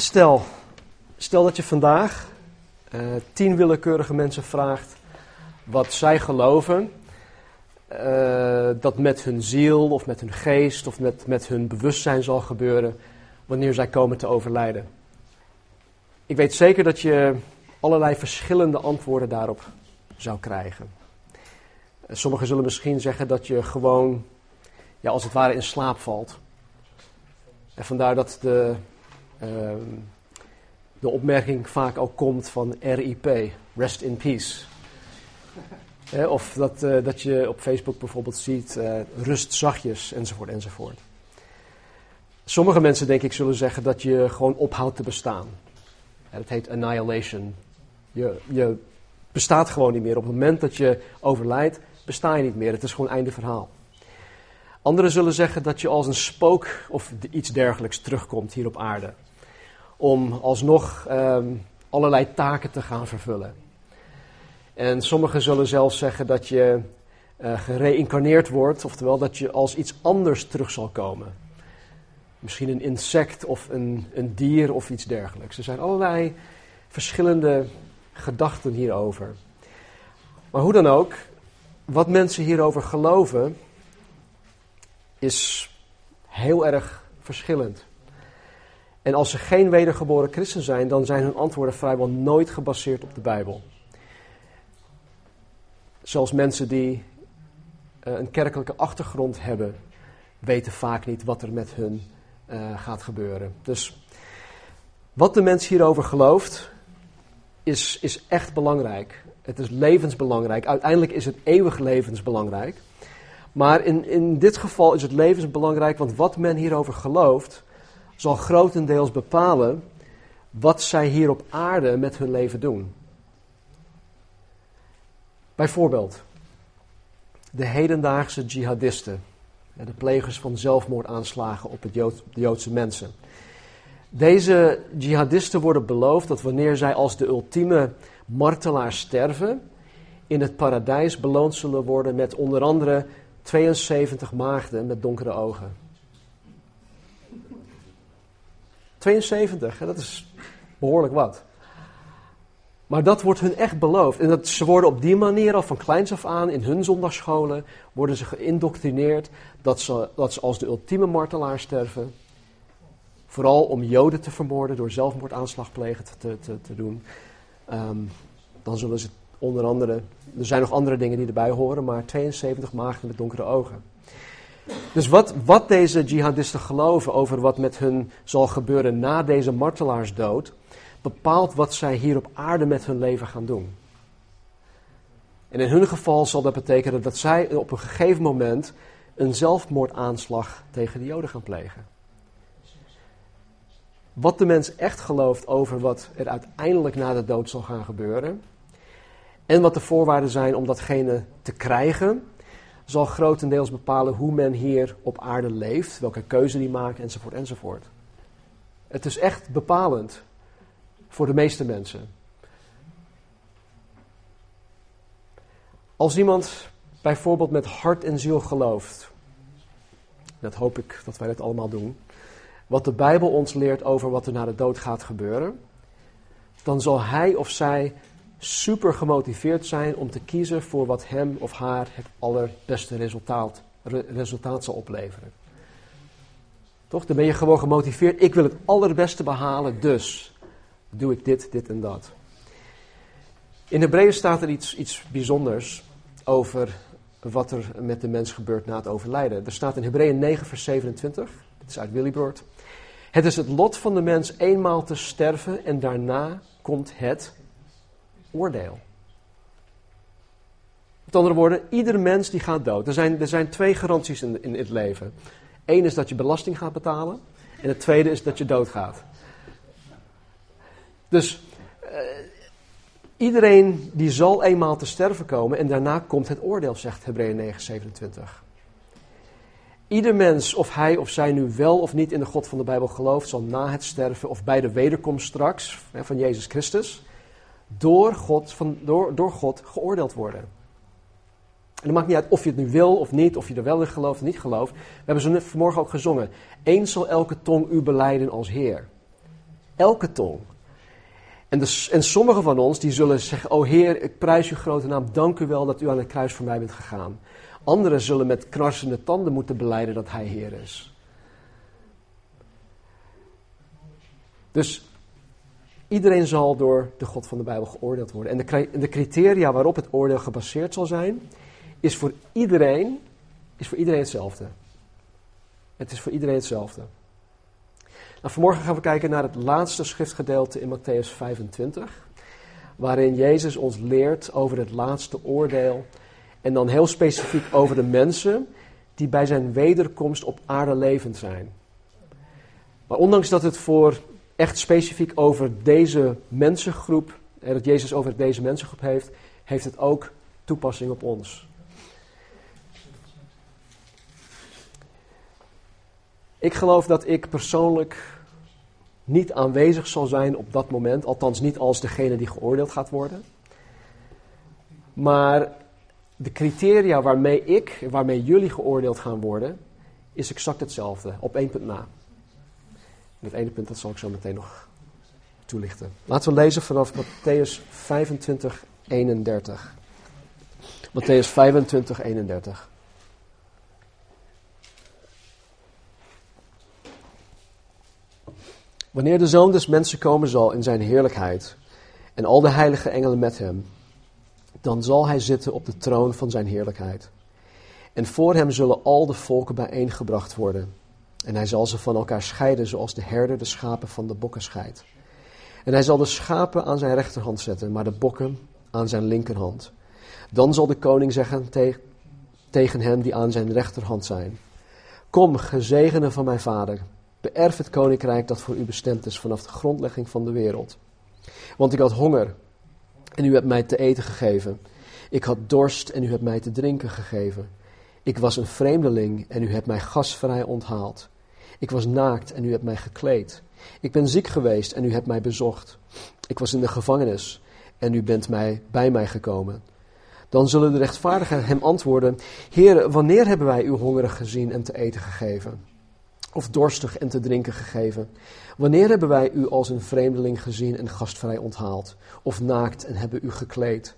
Stel, stel dat je vandaag uh, tien willekeurige mensen vraagt wat zij geloven uh, dat met hun ziel of met hun geest of met, met hun bewustzijn zal gebeuren wanneer zij komen te overlijden. Ik weet zeker dat je allerlei verschillende antwoorden daarop zou krijgen. Sommigen zullen misschien zeggen dat je gewoon, ja, als het ware in slaap valt. En vandaar dat de, de opmerking vaak ook komt van RIP, Rest in Peace. of dat, uh, dat je op Facebook bijvoorbeeld ziet, uh, rust zachtjes, enzovoort, enzovoort. Sommige mensen, denk ik, zullen zeggen dat je gewoon ophoudt te bestaan. dat heet annihilation. Je, je bestaat gewoon niet meer. Op het moment dat je overlijdt, besta je niet meer. Het is gewoon einde verhaal. Anderen zullen zeggen dat je als een spook of iets dergelijks terugkomt hier op aarde. Om alsnog um, allerlei taken te gaan vervullen. En sommigen zullen zelfs zeggen dat je uh, gereïncarneerd wordt, oftewel dat je als iets anders terug zal komen. Misschien een insect of een, een dier of iets dergelijks. Er zijn allerlei verschillende gedachten hierover. Maar hoe dan ook, wat mensen hierover geloven, is heel erg verschillend. En als ze geen wedergeboren christen zijn, dan zijn hun antwoorden vrijwel nooit gebaseerd op de Bijbel. Zelfs mensen die uh, een kerkelijke achtergrond hebben, weten vaak niet wat er met hun uh, gaat gebeuren. Dus wat de mens hierover gelooft, is, is echt belangrijk. Het is levensbelangrijk. Uiteindelijk is het eeuwig levensbelangrijk. Maar in, in dit geval is het levensbelangrijk, want wat men hierover gelooft, zal grotendeels bepalen wat zij hier op aarde met hun leven doen. Bijvoorbeeld, de hedendaagse jihadisten, de plegers van zelfmoordaanslagen op, het de Joodse mensen. Deze jihadisten worden beloofd dat wanneer zij als de ultieme martelaar sterven, in het paradijs beloond zullen worden met onder andere 72 maagden met donkere ogen. 72, dat is behoorlijk wat. Maar dat wordt hun echt beloofd. En dat, ze worden op die manier al van kleins af aan in hun zondagscholen worden ze geïndoctrineerd dat ze, dat ze als de ultieme martelaar sterven. Vooral om Joden te vermoorden door zelfmoordaanslag plegen te, te, te doen. Um, dan zullen ze onder andere, er zijn nog andere dingen die erbij horen, maar 72 maagden met donkere ogen. Dus wat, wat deze jihadisten geloven over wat met hun zal gebeuren na deze martelaarsdood, bepaalt wat zij hier op aarde met hun leven gaan doen. En in hun geval zal dat betekenen dat zij op een gegeven moment een zelfmoordaanslag tegen de Joden gaan plegen. Wat de mens echt gelooft over wat er uiteindelijk na de dood zal gaan gebeuren, en wat de voorwaarden zijn om datgene te krijgen, zal grotendeels bepalen hoe men hier op aarde leeft, welke keuze die maakt, enzovoort, enzovoort. Het is echt bepalend voor de meeste mensen. Als iemand bijvoorbeeld met hart en ziel gelooft, dat hoop ik dat wij dat allemaal doen, wat de Bijbel ons leert over wat er na de dood gaat gebeuren, dan zal hij of zij super gemotiveerd zijn om te kiezen voor wat hem of haar het allerbeste resultaat, zal opleveren. Toch? Dan ben je gewoon gemotiveerd. Ik wil het allerbeste behalen, dus doe ik dit, dit en dat. In Hebreeën staat er iets, iets bijzonders over wat er met de mens gebeurt na het overlijden. Er staat in Hebreeën 9, vers 27, dit is uit Willybroord. Het is het lot van de mens eenmaal te sterven en daarna komt het oordeel. Met andere woorden, iedere mens die gaat dood. Er zijn, er zijn twee garanties in, in het leven. Eén is dat je belasting gaat betalen. En het tweede is dat je doodgaat. Dus uh, iedereen die zal eenmaal te sterven komen en daarna komt het oordeel, zegt Hebreeën 9:27. Ieder mens, of hij of zij nu wel of niet in de God van de Bijbel gelooft, zal na het sterven of bij de wederkomst straks van Jezus Christus door God, van, door, door God geoordeeld worden. En het maakt niet uit of je het nu wil of niet, of je er wel in gelooft of niet gelooft. We hebben zo vanmorgen ook gezongen. Eens zal elke tong u beleiden als Heer. Elke tong. En, de, en sommigen van ons die zullen zeggen, oh Heer, ik prijs uw grote naam, dank u wel dat u aan het kruis voor mij bent gegaan. Anderen zullen met knarsende tanden moeten beleiden dat hij Heer is. Dus iedereen zal door de God van de Bijbel geoordeeld worden. En de, criteria waarop het oordeel gebaseerd zal zijn, is voor iedereen, is voor iedereen hetzelfde. Het is voor iedereen hetzelfde. Nou, vanmorgen gaan we kijken naar het laatste schriftgedeelte in Matthäus 25, waarin Jezus ons leert over het laatste oordeel en dan heel specifiek over de mensen die bij zijn wederkomst op aarde levend zijn. Maar ondanks dat het voor echt specifiek over deze mensengroep, dat Jezus over deze mensengroep heeft, heeft het ook toepassing op ons. Ik geloof dat ik persoonlijk niet aanwezig zal zijn op dat moment, althans niet als degene die geoordeeld gaat worden. Maar de criteria waarmee ik, waarmee jullie geoordeeld gaan worden, is exact hetzelfde, op één punt na. Dat ene punt dat zal ik zo meteen nog toelichten. Laten we lezen vanaf Matthäus 25, 31. Matthäus 25, 31. Wanneer de Zoon des Mensen komen zal in zijn heerlijkheid en al de heilige engelen met hem, dan zal hij zitten op de troon van zijn heerlijkheid. En voor hem zullen al de volken bijeengebracht worden. En hij zal ze van elkaar scheiden, zoals de herder de schapen van de bokken scheidt. En hij zal de schapen aan zijn rechterhand zetten, maar de bokken aan zijn linkerhand. Dan zal de koning zeggen tegen hen die aan zijn rechterhand zijn: Kom, gezegene van mijn vader Beërf het koninkrijk dat voor u bestemd is vanaf de grondlegging van de wereld. Want ik had honger en u hebt mij te eten gegeven. Ik had dorst en u hebt mij te drinken gegeven. Ik was een vreemdeling en u hebt mij gasvrij onthaald. Ik was naakt en u hebt mij gekleed. Ik ben ziek geweest en u hebt mij bezocht. Ik was in de gevangenis en u bent mij bij mij gekomen. Dan zullen de rechtvaardigen hem antwoorden: Heer, wanneer hebben wij u hongerig gezien en te eten gegeven? of dorstig en te drinken gegeven? Wanneer hebben wij u als een vreemdeling gezien en gastvrij onthaald, of naakt en hebben u gekleed?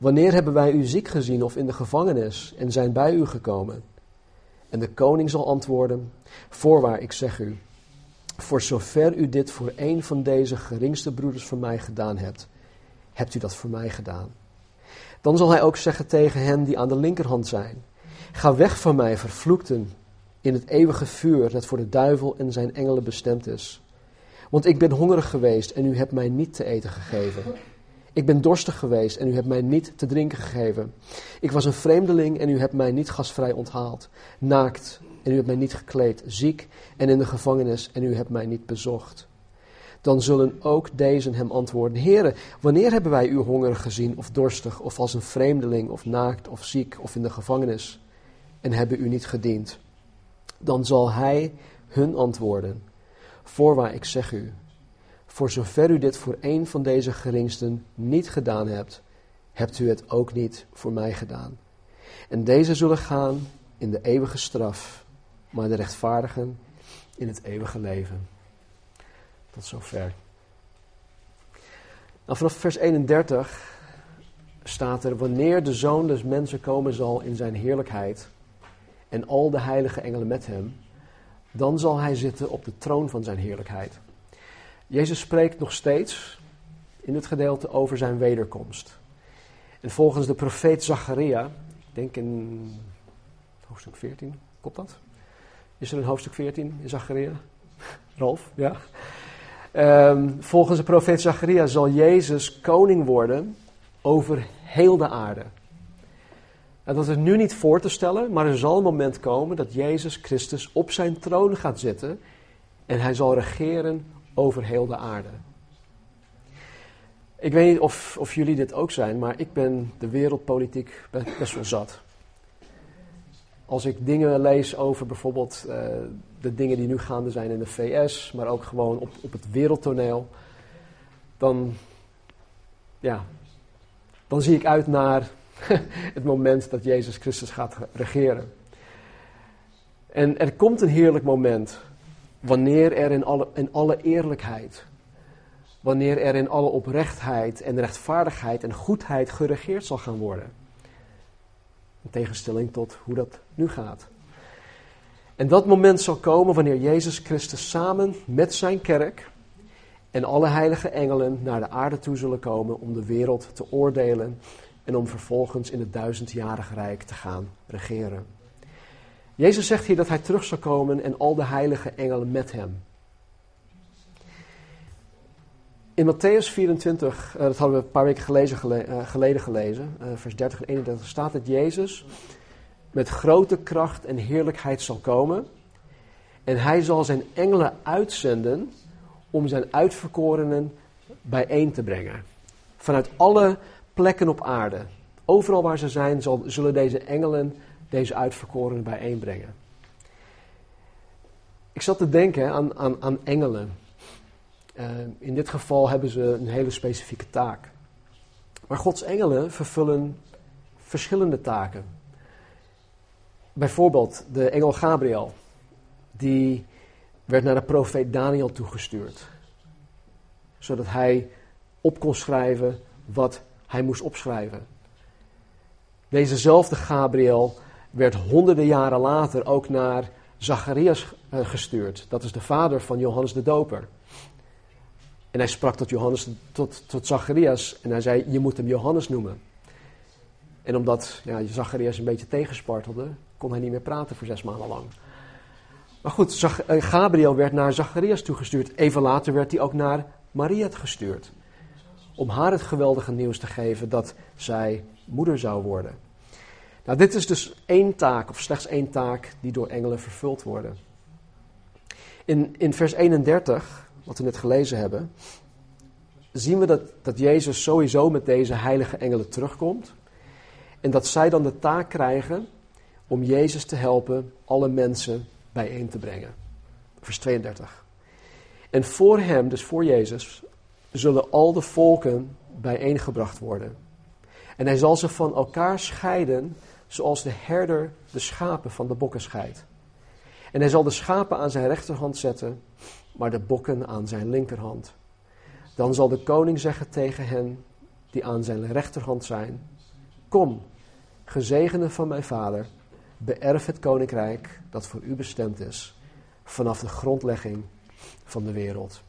Wanneer hebben wij u ziek gezien of in de gevangenis en zijn bij u gekomen? En de koning zal antwoorden: Voorwaar, ik zeg u, voor zover u dit voor een van deze geringste broeders van mij gedaan hebt, hebt u dat voor mij gedaan. Dan zal hij ook zeggen tegen hen die aan de linkerhand zijn: Ga weg van mij, vervloekten, in het eeuwige vuur dat voor de duivel en zijn engelen bestemd is. Want ik ben hongerig geweest en u hebt mij niet te eten gegeven. Ik ben dorstig geweest en u hebt mij niet te drinken gegeven. Ik was een vreemdeling en u hebt mij niet gastvrij onthaald. Naakt en u hebt mij niet gekleed. Ziek en in de gevangenis en u hebt mij niet bezocht. Dan zullen ook deze hem antwoorden: Heren, wanneer hebben wij u hongerig gezien of dorstig of als een vreemdeling of naakt of ziek of in de gevangenis en hebben u niet gediend? dan zal hij hun antwoorden: Voorwaar, ik zeg u, voor zover u dit voor een van deze geringsten niet gedaan hebt, hebt u het ook niet voor mij gedaan. En deze zullen gaan in de eeuwige straf, maar de rechtvaardigen in het eeuwige leven. Tot zover. Nou, vanaf vers 31 staat er: Wanneer de zoon des mensen komen zal in zijn heerlijkheid en al de heilige engelen met hem, dan zal hij zitten op de troon van zijn heerlijkheid. Jezus spreekt nog steeds in dit gedeelte over zijn wederkomst. En volgens de profeet Zacharia, ik denk in hoofdstuk 14, klopt dat? Is er een hoofdstuk 14 in Zacharia? Rolf, ja. Um, volgens de profeet Zacharia zal Jezus koning worden over heel de aarde. Dat is nu niet voor te stellen, maar er zal een moment komen dat Jezus Christus op zijn troon gaat zitten en hij zal regeren over heel de aarde. Ik weet niet of, of jullie dit ook zijn, maar ik ben de wereldpolitiek best wel zat. Als ik dingen lees over bijvoorbeeld uh, de dingen die nu gaande zijn in de VS, maar ook gewoon op, op het wereldtoneel, dan, ja, dan zie ik uit naar het moment dat Jezus Christus gaat regeren. En er komt een heerlijk moment wanneer er in alle, in alle eerlijkheid wanneer er in alle oprechtheid en rechtvaardigheid en goedheid geregeerd zal gaan worden. In tegenstelling tot hoe dat nu gaat. En dat moment zal komen wanneer Jezus Christus samen met zijn kerk en alle heilige engelen naar de aarde toe zullen komen om de wereld te oordelen en om vervolgens in het duizendjarige rijk te gaan regeren. Jezus zegt hier dat hij terug zal komen en al de heilige engelen met hem. In Matthäus 24, uh, dat hadden we een paar weken gelezen, gele, uh, geleden gelezen, uh, vers 30 en 31, staat dat Jezus met grote kracht en heerlijkheid zal komen. En hij zal zijn engelen uitzenden om zijn uitverkorenen bijeen te brengen. Vanuit alle plekken op aarde. Overal waar ze zijn, zullen deze engelen deze uitverkorenen bijeenbrengen. Ik zat te denken aan, aan, aan engelen. Uh, in dit geval hebben ze een hele specifieke taak. Maar Gods engelen vervullen verschillende taken. Bijvoorbeeld de engel Gabriel, die werd naar de profeet Daniel toegestuurd, zodat hij op kon schrijven wat hij moest opschrijven. Dezezelfde Gabriel werd honderden jaren later ook naar Zacharias eh, gestuurd. Dat is de vader van Johannes de Doper. En hij sprak tot, Johannes, tot, tot Zacharias en hij zei, je moet hem Johannes noemen. En omdat ja, Zacharias een beetje tegenspartelde, kon hij niet meer praten voor zes maanden lang. Maar goed, eh, Gabriel werd naar Zacharias toegestuurd. Even later werd hij ook naar Maria gestuurd. Om haar het geweldige nieuws te geven dat zij moeder zou worden. Nou, dit is dus één taak, of slechts één taak, die door engelen vervuld worden. In, in vers 31, wat we net gelezen hebben, zien we dat, dat Jezus sowieso met deze heilige engelen terugkomt. En dat zij dan de taak krijgen om Jezus te helpen alle mensen bijeen te brengen. Vers 32. En voor hem, dus voor Jezus, zullen al de volken bijeengebracht worden. En hij zal ze van elkaar scheiden, zoals de herder de schapen van de bokken scheidt. En hij zal de schapen aan zijn rechterhand zetten, maar de bokken aan zijn linkerhand. Dan zal de koning zeggen tegen hen die aan zijn rechterhand zijn: Kom, gezegende van mijn vader beërf het koninkrijk dat voor u bestemd is vanaf de grondlegging van de wereld.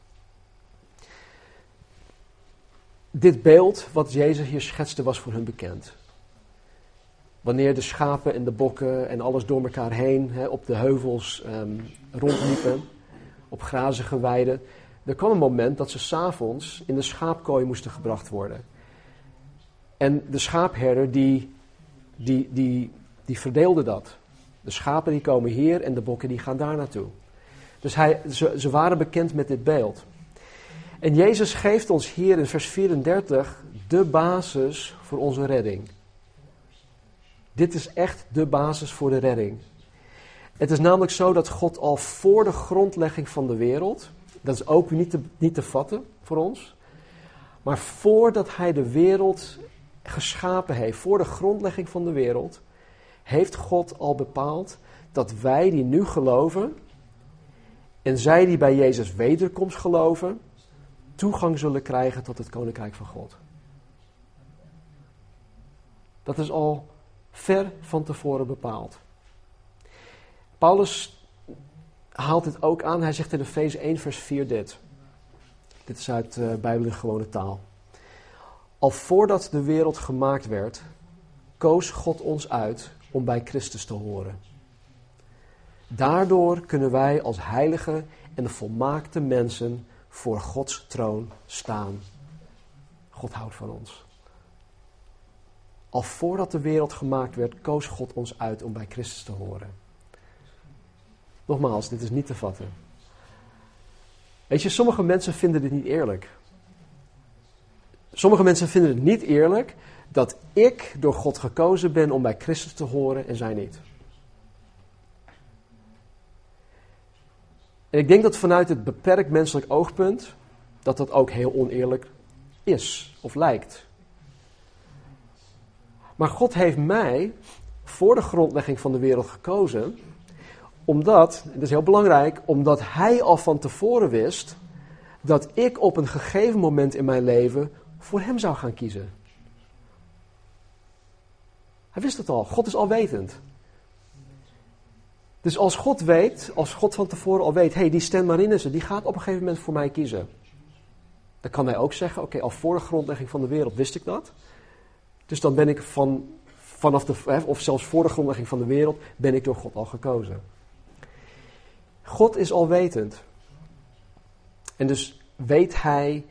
Dit beeld wat Jezus hier schetste was voor hun bekend. Wanneer de schapen en de bokken en alles door elkaar heen hè, op de heuvels um, rondliepen, op grazige weiden, er kwam een moment dat ze s'avonds in de schaapkooi moesten gebracht worden. En de schaapherder die, die, die die verdeelde dat. De schapen die komen hier en de bokken die gaan daar naartoe. Dus hij, ze, ze waren bekend met dit beeld. En Jezus geeft ons hier in vers 34 de basis voor onze redding. Dit is echt de basis voor de redding. Het is namelijk zo dat God al voor de grondlegging van de wereld, dat is ook niet te, niet te vatten voor ons, maar voordat Hij de wereld geschapen heeft, voor de grondlegging van de wereld, heeft God al bepaald dat wij die nu geloven en zij die bij Jezus wederkomst geloven, toegang zullen krijgen tot het koninkrijk van God. Dat is al ver van tevoren bepaald. Paulus haalt dit ook aan. Hij zegt in Efeze 1, vers 4 dit. Dit is uit uh, Bijbel in gewone taal. Al voordat de wereld gemaakt werd, koos God ons uit om bij Christus te horen. Daardoor kunnen wij als heilige en volmaakte mensen voor Gods troon staan. God houdt van ons. Al voordat de wereld gemaakt werd, koos God ons uit om bij Christus te horen. Nogmaals, dit is niet te vatten. Weet je, sommige mensen vinden dit niet eerlijk. Sommige mensen vinden het niet eerlijk dat ik door God gekozen ben om bij Christus te horen en zij niet. En ik denk dat vanuit het beperkt menselijk oogpunt dat dat ook heel oneerlijk is of lijkt. Maar God heeft mij voor de grondlegging van de wereld gekozen, omdat, dat is heel belangrijk, omdat Hij al van tevoren wist dat ik op een gegeven moment in mijn leven voor Hem zou gaan kiezen. Hij wist het al. God is alwetend. Dus als God weet, als God van tevoren al weet, hé, hey, die Stan Marinissen, die gaat op een gegeven moment voor mij kiezen. Dan kan hij ook zeggen, oké, al voor de grondlegging van de wereld wist ik dat. Dus dan ben ik van, vanaf de, of zelfs voor de grondlegging van de wereld, ben ik door God al gekozen. God is alwetend. En dus weet hij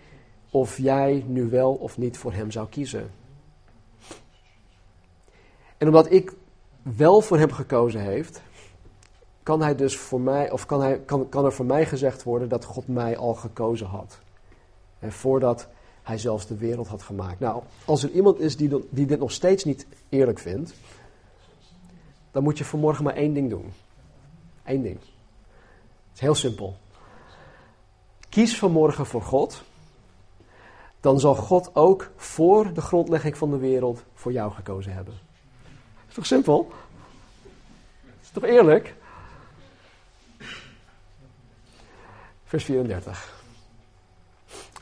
of jij nu wel of niet voor hem zou kiezen. En omdat ik wel voor hem gekozen heeft, kan hij dus voor mij, of kan, hij, kan, kan er voor mij gezegd worden dat God mij al gekozen had. En voordat hij zelfs de wereld had gemaakt. Nou, als er iemand is die, die dit nog steeds niet eerlijk vindt, dan moet je vanmorgen maar één ding doen. Eén ding. Het is heel simpel. Kies vanmorgen voor God. Dan zal God ook voor de grondlegging van de wereld voor jou gekozen hebben. Is toch simpel? Is toch eerlijk? Vers 34.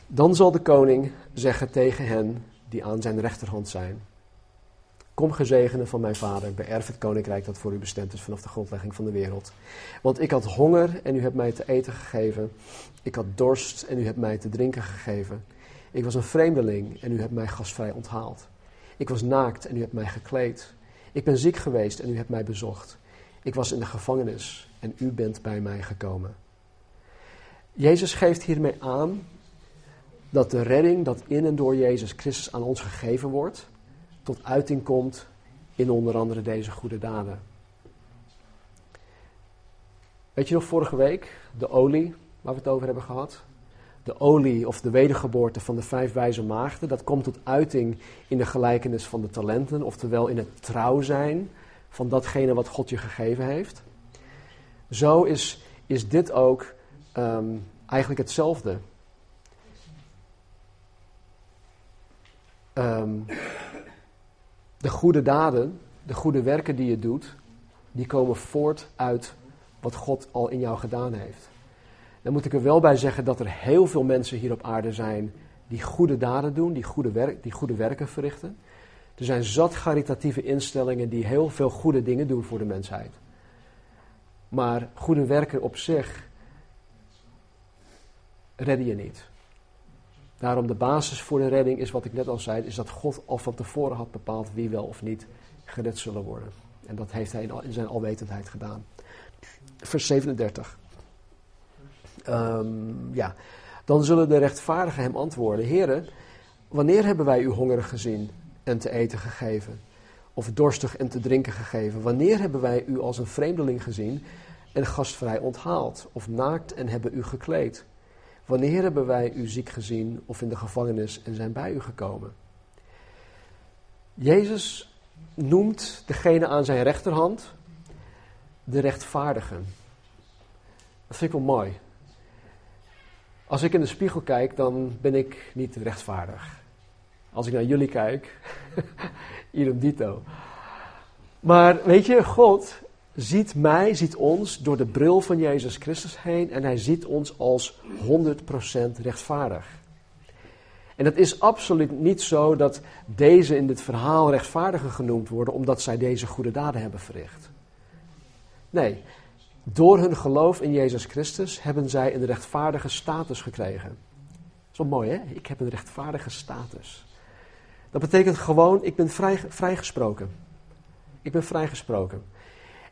Dan zal de koning zeggen tegen hen die aan zijn rechterhand zijn: Kom gezegende van mijn vader, beërf het koninkrijk dat voor u bestemd is vanaf de grondlegging van de wereld. Want ik had honger en u hebt mij te eten gegeven. Ik had dorst en u hebt mij te drinken gegeven. Ik was een vreemdeling en u hebt mij gastvrij onthaald. Ik was naakt en u hebt mij gekleed. Ik ben ziek geweest en u hebt mij bezocht. Ik was in de gevangenis en u bent bij mij gekomen. Jezus geeft hiermee aan dat de redding dat in en door Jezus Christus aan ons gegeven wordt, tot uiting komt in onder andere deze goede daden. Weet je nog vorige week, de olie waar we het over hebben gehad? De olie of de wedergeboorte van de vijf wijze maagden, dat komt tot uiting in de gelijkenis van de talenten, oftewel in het trouw zijn van datgene wat God je gegeven heeft. Zo is, is dit ook ehm, eigenlijk hetzelfde. Ehm, de goede daden, de goede werken die je doet, die komen voort uit wat God al in jou gedaan heeft. Dan moet ik er wel bij zeggen dat er heel veel mensen hier op aarde zijn die goede daden doen, die goede, die goede werken verrichten. Er zijn zat caritatieve instellingen die heel veel goede dingen doen voor de mensheid. Maar goede werken op zich redden je niet. Daarom de basis voor de redding is wat ik net al zei, is dat God al van tevoren had bepaald wie wel of niet gered zullen worden. En dat heeft hij in zijn alwetendheid gedaan. Vers 37. Ehm, ja. Dan zullen de rechtvaardigen hem antwoorden: Heren, wanneer hebben wij u hongerig gezien en te eten gegeven? Of dorstig en te drinken gegeven? Wanneer hebben wij u als een vreemdeling gezien en gastvrij onthaald? Of naakt en hebben u gekleed? Wanneer hebben wij u ziek gezien of in de gevangenis en zijn bij u gekomen? Jezus noemt degene aan zijn rechterhand de rechtvaardige. Dat vind ik wel mooi. Als ik in de spiegel kijk, dan ben ik niet rechtvaardig. Als ik naar jullie kijk, idem dito. Maar weet je, God ziet mij, ziet ons door de bril van Jezus Christus heen en hij ziet ons als 100% rechtvaardig. En het is absoluut niet zo dat deze in dit verhaal rechtvaardiger genoemd worden omdat zij deze goede daden hebben verricht. Nee, door hun geloof in Jezus Christus hebben zij een rechtvaardige status gekregen. Dat wel mooi hè? Ik heb een rechtvaardige status. Dat betekent gewoon, ik ben vrij, vrijgesproken. Ik ben vrijgesproken.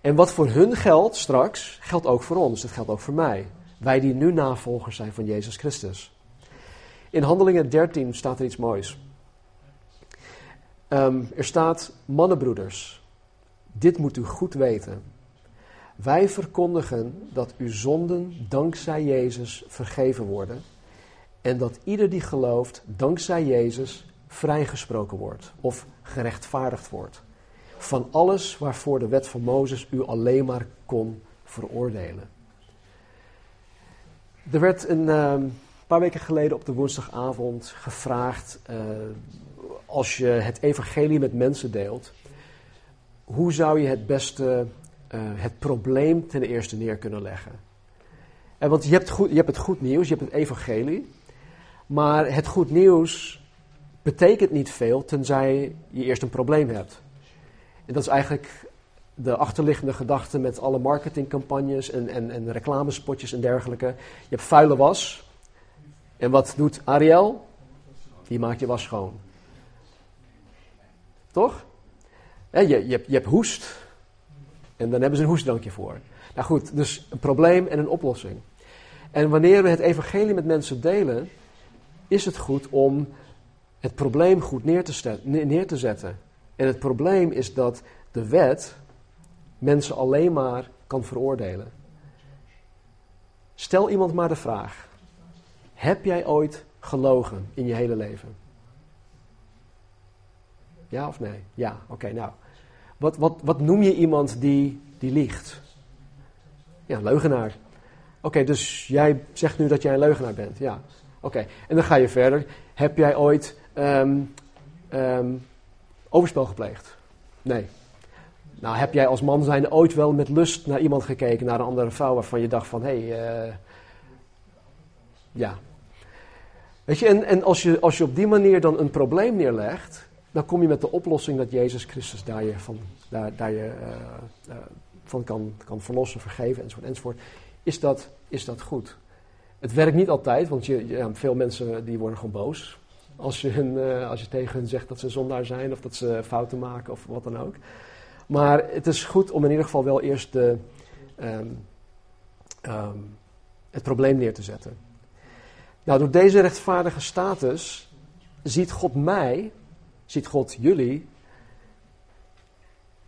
En wat voor hun geldt straks, geldt ook voor ons. Dat geldt ook voor mij. Wij die nu navolgers zijn van Jezus Christus. In Handelingen 13 staat er iets moois. Ehm, er staat, mannenbroeders, dit moet u goed weten. Wij verkondigen dat uw zonden dankzij Jezus vergeven worden. En dat ieder die gelooft dankzij Jezus vrijgesproken wordt of gerechtvaardigd wordt van alles waarvoor de wet van Mozes u alleen maar kon veroordelen. Er werd een uh, paar weken geleden op de woensdagavond gevraagd, uh, als je het evangelie met mensen deelt, hoe zou je het beste uh, het probleem ten eerste neer kunnen leggen? En want je hebt, goed, je hebt het goed nieuws, je hebt het evangelie. Maar het goed nieuws betekent niet veel tenzij je eerst een probleem hebt. En dat is eigenlijk de achterliggende gedachte met alle marketingcampagnes en, en, en reclamespotjes en dergelijke. Je hebt vuile was. En wat doet Ariel? Die maakt je was schoon. Toch? je, je, hebt, je hebt hoest. En dan hebben ze een hoestdrankje voor. Nou goed, dus een probleem en een oplossing. En wanneer we het evangelie met mensen delen, is het goed om het probleem goed neer te, neer te zetten. En het probleem is dat de wet mensen alleen maar kan veroordelen. Stel iemand maar de vraag: heb jij ooit gelogen in je hele leven? Ja of nee? Ja, oké, nou. Wat, wat, wat noem je iemand die, die liegt? Ja, leugenaar. Oké, dus jij zegt nu dat jij een leugenaar bent. Ja, oké. En dan ga je verder. Heb jij ooit um, um, overspel gepleegd? Nee. Nou, heb jij als man zijn ooit wel met lust naar iemand gekeken, naar een andere vrouw, waarvan je dacht van, hé, hey, uh, ja. Weet je, en, en als, je, als je op die manier dan een probleem neerlegt, dan kom je met de oplossing dat Jezus Christus daar je van, daar, daar je, uh, uh, van kan, kan verlossen, vergeven, enzovoort, enzovoort. Is dat, is dat goed? Het werkt niet altijd, want je, ja, veel mensen die worden gewoon boos. Als je, hun, als je tegen hen zegt dat ze zondaar zijn of dat ze fouten maken of wat dan ook. Maar het is goed om in ieder geval wel eerst de, um, um, het probleem neer te zetten. Nou, door deze rechtvaardige status ziet God mij, ziet God jullie,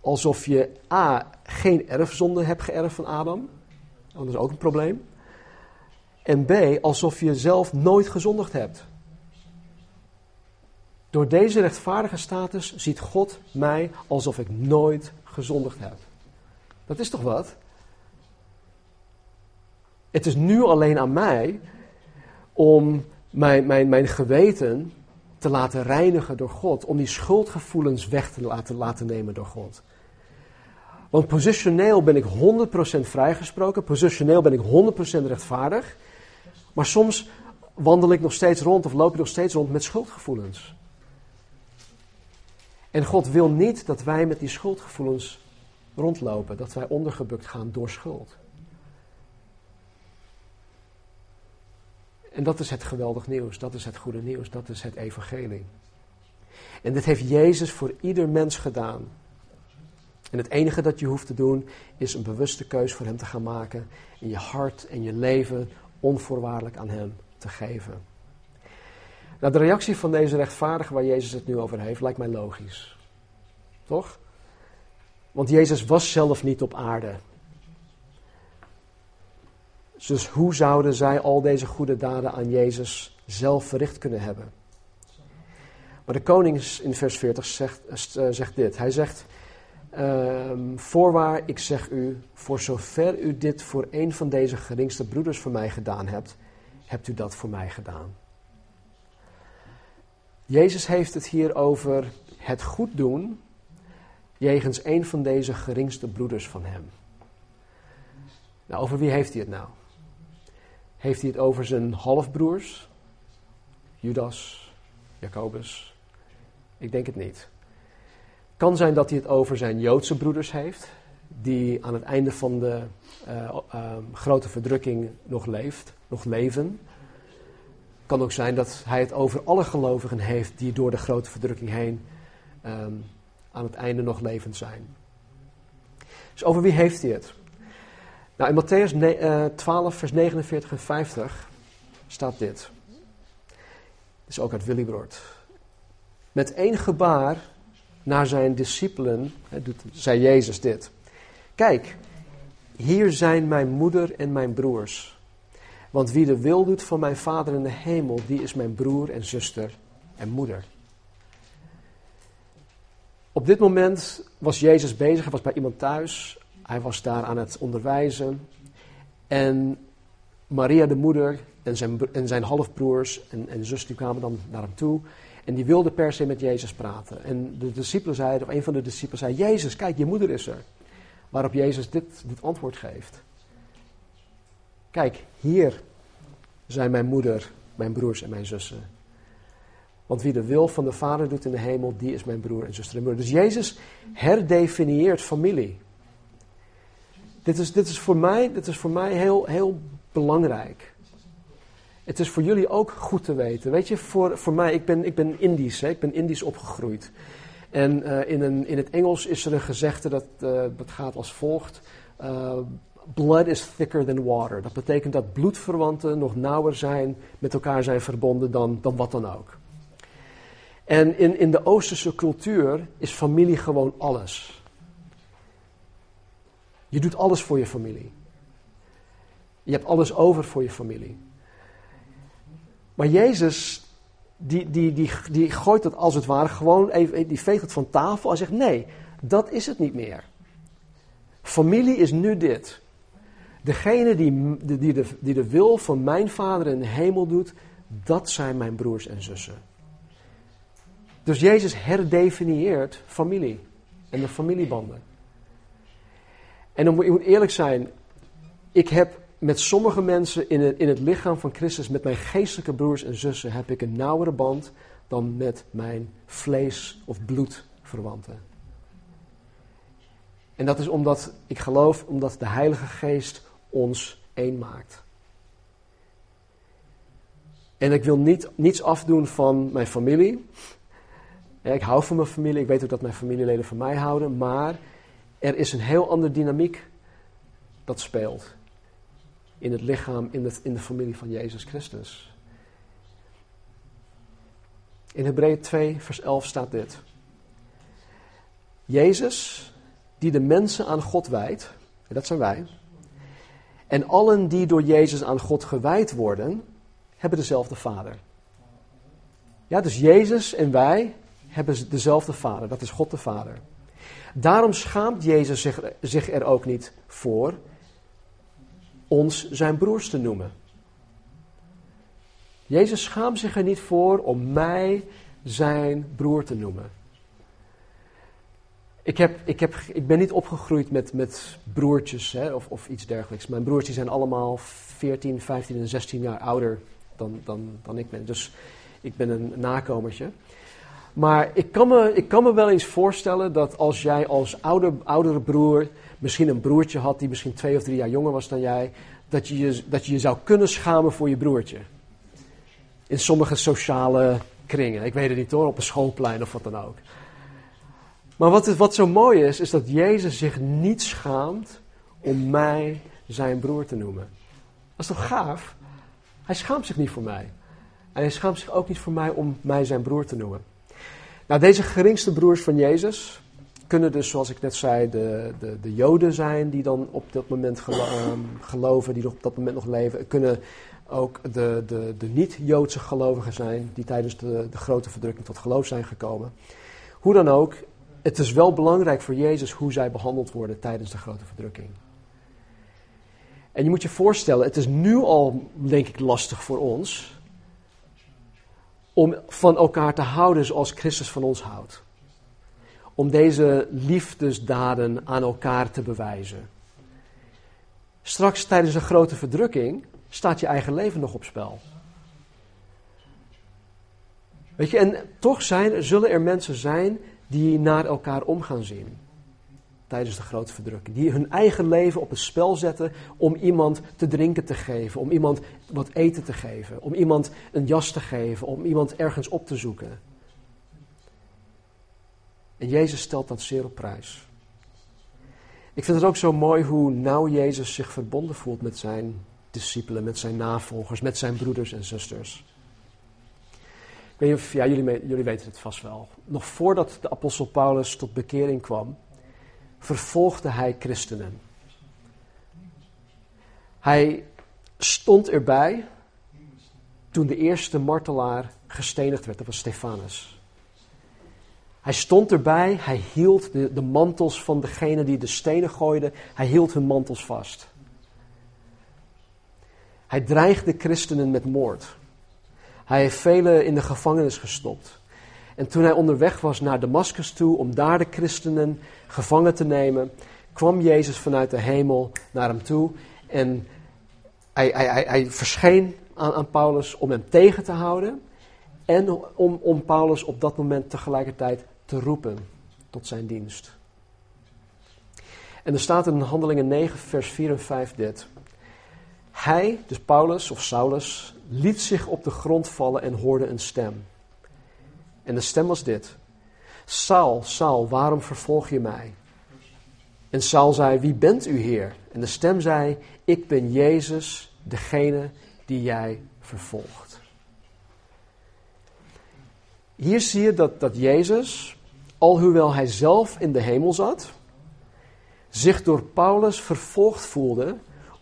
alsof je A. geen erfzonde hebt geërfd van Adam. Dat is ook een probleem. En B. alsof je zelf nooit gezondigd hebt. Door deze rechtvaardige status ziet God mij alsof ik nooit gezondigd heb. Dat is toch wat? Het is nu alleen aan mij om mijn, mijn, mijn geweten te laten reinigen door God. Om die schuldgevoelens weg te laten, laten nemen door God. Want positioneel ben ik 100% vrijgesproken. Positioneel ben ik 100% rechtvaardig. Maar soms wandel ik nog steeds rond of loop ik nog steeds rond met schuldgevoelens. En God wil niet dat wij met die schuldgevoelens rondlopen, dat wij ondergebukt gaan door schuld. En dat is het geweldig nieuws, dat is het goede nieuws, dat is het evangelie. En dit heeft Jezus voor ieder mens gedaan. En het enige dat je hoeft te doen is een bewuste keus voor Hem te gaan maken. In je hart en je leven onvoorwaardelijk aan Hem te geven. Nou, de reactie van deze rechtvaardige waar Jezus het nu over heeft, lijkt mij logisch. Toch? Want Jezus was zelf niet op aarde. Dus hoe zouden zij al deze goede daden aan Jezus zelf verricht kunnen hebben? Maar de koning in vers 40 zegt, uh, zegt dit. Hij zegt, um, voorwaar, ik zeg u, voor zover u dit voor een van deze geringste broeders voor mij gedaan hebt, hebt u dat voor mij gedaan. Jezus heeft het hier over het goed doen jegens een van deze geringste broeders van hem. Nou, over wie heeft hij het nou? Heeft hij het over zijn halfbroers? Judas, Jacobus? Ik denk het niet. Kan zijn dat hij het over zijn Joodse broeders heeft, die aan het einde van de uh, uh, grote verdrukking nog leeft, nog leven kan ook zijn dat hij het over alle gelovigen heeft die door de grote verdrukking heen um, aan het einde nog levend zijn. Dus over wie heeft hij het? Nou, in Matthäus uh, 12, vers 49 en 50 staat dit. Dit is ook uit Willibrord. Met één gebaar naar zijn discipelen doet, zei Jezus dit. Kijk, hier zijn mijn moeder en mijn broers. Want wie de wil doet van mijn Vader in de hemel, die is mijn broer en zuster en moeder. Op dit moment was Jezus bezig, hij was bij iemand thuis, hij was daar aan het onderwijzen. En Maria, de moeder, en zijn, en zijn halfbroers en, en zus, die kwamen dan naar hem toe. En die wilden per se met Jezus praten. En de discipelen zeiden, of een van de discipelen zei, Jezus, kijk, je moeder is er. Waarop Jezus dit, dit antwoord geeft. Kijk, hier zijn mijn moeder, mijn broers en mijn zussen. Want wie de wil van de Vader doet in de hemel, die is mijn broer en zuster en moeder. Dus Jezus herdefinieert familie. Dit is, dit is voor mij, dit is voor mij heel, heel belangrijk. Het is voor jullie ook goed te weten. Weet je, voor, voor mij, ik ben, ik ben Indisch, hè? ik ben Indisch opgegroeid. En uh, in, een, in het Engels is er een gezegde dat, uh, dat gaat als volgt. Uh, blood is thicker than water. Dat betekent dat bloedverwanten nog nauwer zijn, met elkaar zijn verbonden dan, dan wat dan ook. En in, in de Oosterse cultuur is familie gewoon alles. Je doet alles voor je familie. Je hebt alles over voor je familie. Maar Jezus, die, die, die, die gooit het als het ware gewoon even, die veegt het van tafel en zegt: nee, dat is het niet meer. Familie is nu dit. Degene die, die, de, die de wil van mijn vader in de hemel doet, dat zijn mijn broers en zussen. Dus Jezus herdefinieert familie en de familiebanden. En moet, je moet eerlijk zijn, ik heb met sommige mensen in het, in het lichaam van Christus, met mijn geestelijke broers en zussen, heb ik een nauwere band dan met mijn vlees- of bloedverwanten. En dat is omdat ik geloof, omdat de Heilige Geest ons één maakt. En ik wil niet, niets afdoen van mijn familie. Ik hou van mijn familie, ik weet ook dat mijn familieleden van mij houden, maar er is een heel andere dynamiek dat speelt in het lichaam, in, het, in de familie van Jezus Christus. In Hebreeën 2, vers 11 staat dit. Jezus, die de mensen aan God wijdt, en dat zijn wij, en allen die door Jezus aan God gewijd worden, hebben dezelfde Vader. Ja, dus Jezus en wij hebben dezelfde Vader, dat is God de Vader. Daarom schaamt Jezus zich, er ook niet voor ons zijn broers te noemen. Jezus schaamt zich er niet voor om mij zijn broer te noemen. Ik, heb, ik, heb, ik ben niet opgegroeid met, met broertjes hè, of, of iets dergelijks. Mijn broertjes zijn allemaal 14, 15 en 16 jaar ouder dan, dan, dan ik ben. Dus ik ben een nakomertje. Maar ik kan, me, ik kan me wel eens voorstellen dat als jij als ouder, oudere broer misschien een broertje had die misschien twee of drie jaar jonger was dan jij, dat je je, dat je, je zou kunnen schamen voor je broertje. In sommige sociale kringen. Ik weet het niet hoor, op een schoolplein of wat dan ook. Maar wat, wat zo mooi is, is dat Jezus zich niet schaamt om mij zijn broer te noemen. Dat is toch gaaf? Hij schaamt zich niet voor mij. En hij schaamt zich ook niet voor mij om mij zijn broer te noemen. Nou, deze geringste broers van Jezus kunnen dus, zoals ik net zei, de, de, de Joden zijn die dan op dat moment ehm, geloven, die op dat moment nog leven. Kunnen ook de, de, de niet-Joodse gelovigen zijn die tijdens de, de grote verdrukking tot geloof zijn gekomen. Hoe dan ook, het is wel belangrijk voor Jezus hoe zij behandeld worden tijdens de grote verdrukking. En je moet je voorstellen, het is nu al, denk ik, lastig voor ons om van elkaar te houden zoals Christus van ons houdt. Om deze liefdesdaden aan elkaar te bewijzen. Straks tijdens een grote verdrukking staat je eigen leven nog op spel. Weet je, en toch zijn, zullen er mensen zijn die naar elkaar om gaan zien tijdens de grote verdrukking. Die hun eigen leven op het spel zetten om iemand te drinken te geven, om iemand wat eten te geven, om iemand een jas te geven, om iemand ergens op te zoeken. En Jezus stelt dat zeer op prijs. Ik vind het ook zo mooi hoe nauw Jezus zich verbonden voelt met zijn discipelen, met zijn navolgers, met zijn broeders en zusters. Ja, jullie, jullie weten het vast wel. Nog voordat de apostel Paulus tot bekering kwam, vervolgde hij christenen. Hij stond erbij toen de eerste martelaar gestenigd werd, dat was Stefanus. Hij stond erbij, hij hield de, de mantels van degene die de stenen gooiden, hij hield hun mantels vast. Hij dreigde christenen met moord. Hij heeft velen in de gevangenis gestopt. En toen hij onderweg was naar Damascus toe om daar de christenen gevangen te nemen, kwam Jezus vanuit de hemel naar hem toe en hij, hij, hij, hij verscheen aan, aan, Paulus om hem tegen te houden en om, om Paulus op dat moment tegelijkertijd te roepen tot zijn dienst. En er staat in Handelingen 9, vers 4 en 5 dit. Hij, dus Paulus of Saulus, liet zich op de grond vallen en hoorde een stem. En de stem was dit: Saul, Saul, waarom vervolg je mij? En Saul zei: Wie bent u, Heer? En de stem zei: Ik ben Jezus, degene die jij vervolgt. Hier zie je dat, dat Jezus, alhoewel hij zelf in de hemel zat, zich door Paulus vervolgd voelde,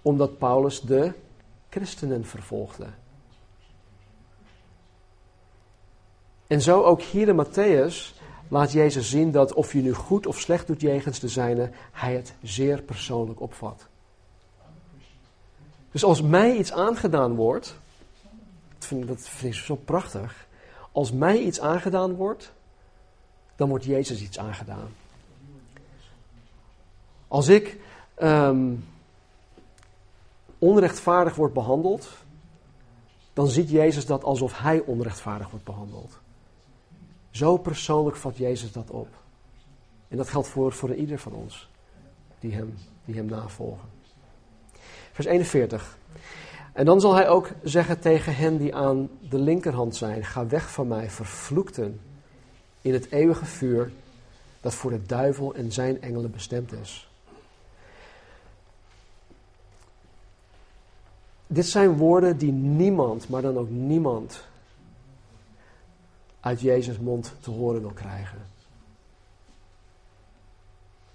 omdat Paulus de christenen vervolgde. En zo ook hier in Matthäus laat Jezus zien dat of je nu goed of slecht doet jegens de zijne, hij het zeer persoonlijk opvat. Dus als mij iets aangedaan wordt, dat vind, dat ik zo prachtig, als mij iets aangedaan wordt, dan wordt Jezus iets aangedaan. Als ik um, onrechtvaardig word behandeld, dan ziet Jezus dat alsof hij onrechtvaardig wordt behandeld. Zo persoonlijk vat Jezus dat op. En dat geldt voor, voor ieder van ons die hem, die hem navolgen. Vers 41. En dan zal hij ook zeggen tegen hen die aan de linkerhand zijn: Ga weg van mij, vervloekten, in het eeuwige vuur dat voor de duivel en zijn engelen bestemd is. Dit zijn woorden die niemand, maar dan ook niemand, uit Jezus' mond te horen wil krijgen.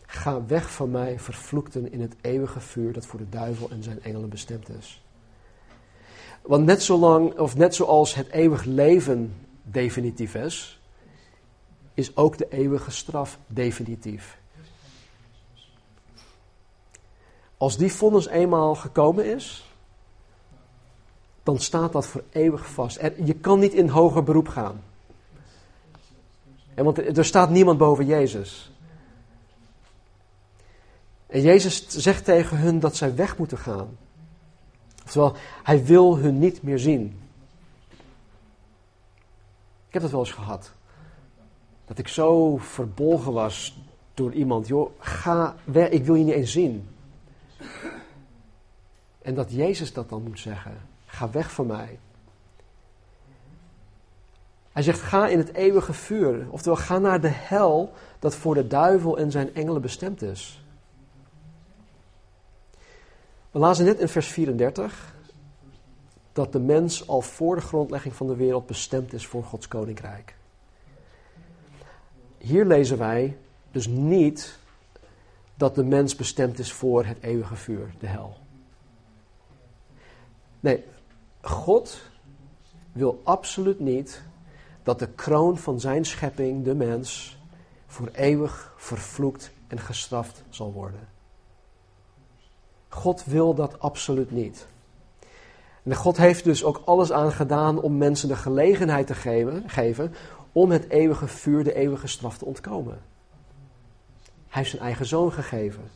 Ga weg van mij, vervloekten in het eeuwige vuur dat voor de duivel en zijn engelen bestemd is. Want net zolang, of net zoals het eeuwig leven definitief is, is ook de eeuwige straf definitief. Als die vonnis eenmaal gekomen is, dan staat dat voor eeuwig vast. En je kan niet in hoger beroep gaan. En want er staat niemand boven Jezus. En Jezus zegt tegen hun dat zij weg moeten gaan. Oftewel, hij wil hun niet meer zien. Ik heb dat wel eens gehad. Dat ik zo verbolgen was door iemand. Joh, ga weg, ik wil je niet eens zien. En dat Jezus dat dan moet zeggen. Ga weg van mij. Hij zegt: ga in het eeuwige vuur. Oftewel, ga naar de hel dat voor de duivel en zijn engelen bestemd is. We lazen net in vers 34 dat de mens al voor de grondlegging van de wereld bestemd is voor Gods koninkrijk. Hier lezen wij dus niet dat de mens bestemd is voor het eeuwige vuur, de hel. Nee, God wil absoluut niet dat de kroon van zijn schepping, de mens, voor eeuwig vervloekt en gestraft zal worden. God wil dat absoluut niet. En God heeft dus ook alles aan gedaan om mensen de gelegenheid te geven, geven om het eeuwige vuur, de eeuwige straf te ontkomen. Hij heeft zijn eigen zoon gegeven.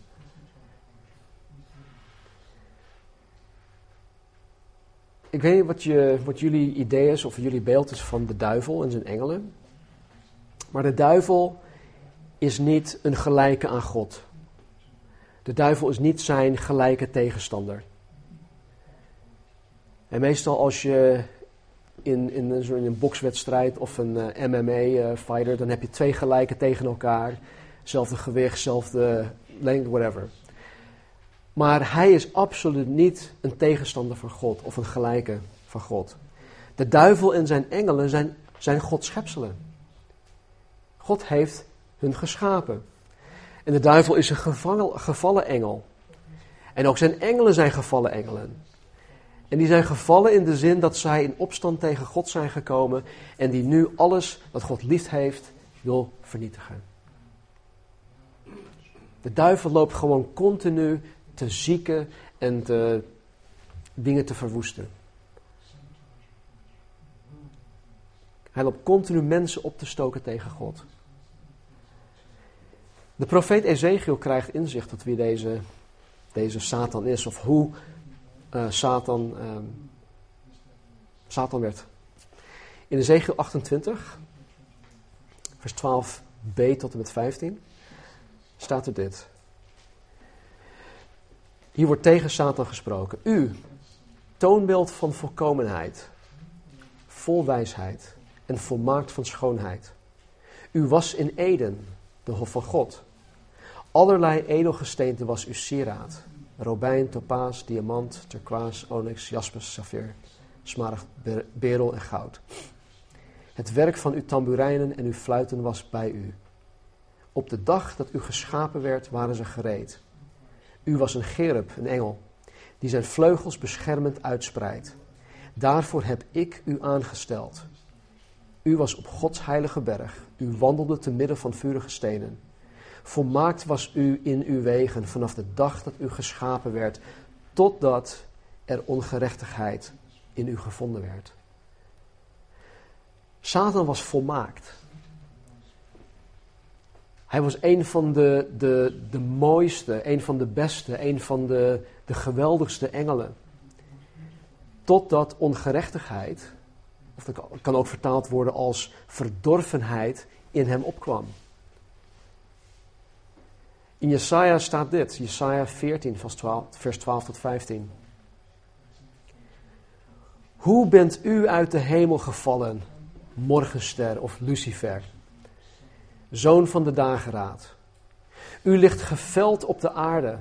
Ik weet niet wat, je, wat jullie idee is of jullie beeld is van de duivel en zijn engelen. Maar de duivel is niet een gelijke aan God. De duivel is niet zijn gelijke tegenstander. En meestal als je in, in, een bokswedstrijd of een eh, MMA-fighter, eh, dan heb je twee gelijke tegen elkaar. Zelfde gewicht, zelfde lengte, whatever. Maar hij is absoluut niet een tegenstander van God of een gelijke van God. De duivel en zijn engelen zijn, zijn Gods schepselen. God heeft hun geschapen. En de duivel is een gevallen, gevallen engel. En ook zijn engelen zijn gevallen engelen. En die zijn gevallen in de zin dat zij in opstand tegen God zijn gekomen en die nu alles wat God lief heeft wil vernietigen. De duivel loopt gewoon continu te zieken en te, dingen te verwoesten. Hij loopt continu mensen op te stoken tegen God. De profeet Ezekiel krijgt inzicht tot wie deze, deze Satan is of hoe uh, Satan, uh, Satan werd. In Ezekiel 28, vers 12b tot en met 15, staat er dit. Hier wordt tegen Satan gesproken. U, toonbeeld van volkomenheid, vol wijsheid en volmaakt van schoonheid. U was in Eden, de hof van God. Allerlei edelgesteente was uw sieraad. Robijn, topaas, diamant, turquoise, onyx, jaspis, safir, smaragd, berel en goud. Het werk van uw tamboerijnen en uw fluiten was bij u. Op de dag dat u geschapen werd, waren ze gereed. U was een gerub, een engel, die zijn vleugels beschermend uitspreidt. Daarvoor heb ik u aangesteld. U was op Gods heilige berg. U wandelde te midden van vurige stenen. Volmaakt was u in uw wegen vanaf de dag dat u geschapen werd, totdat er ongerechtigheid in u gevonden werd. Satan was volmaakt. Hij was een van de, de, de mooiste, een van de beste, een van de, de geweldigste engelen. Totdat ongerechtigheid, of dat kan ook vertaald worden als verdorvenheid, in hem opkwam. In Jesaja staat dit, Jesaja 14, vers 12, vers 12 tot 15. Hoe bent u uit de hemel gevallen, morgenster of Lucifer, zoon van de dageraad? U ligt geveld op de aarde,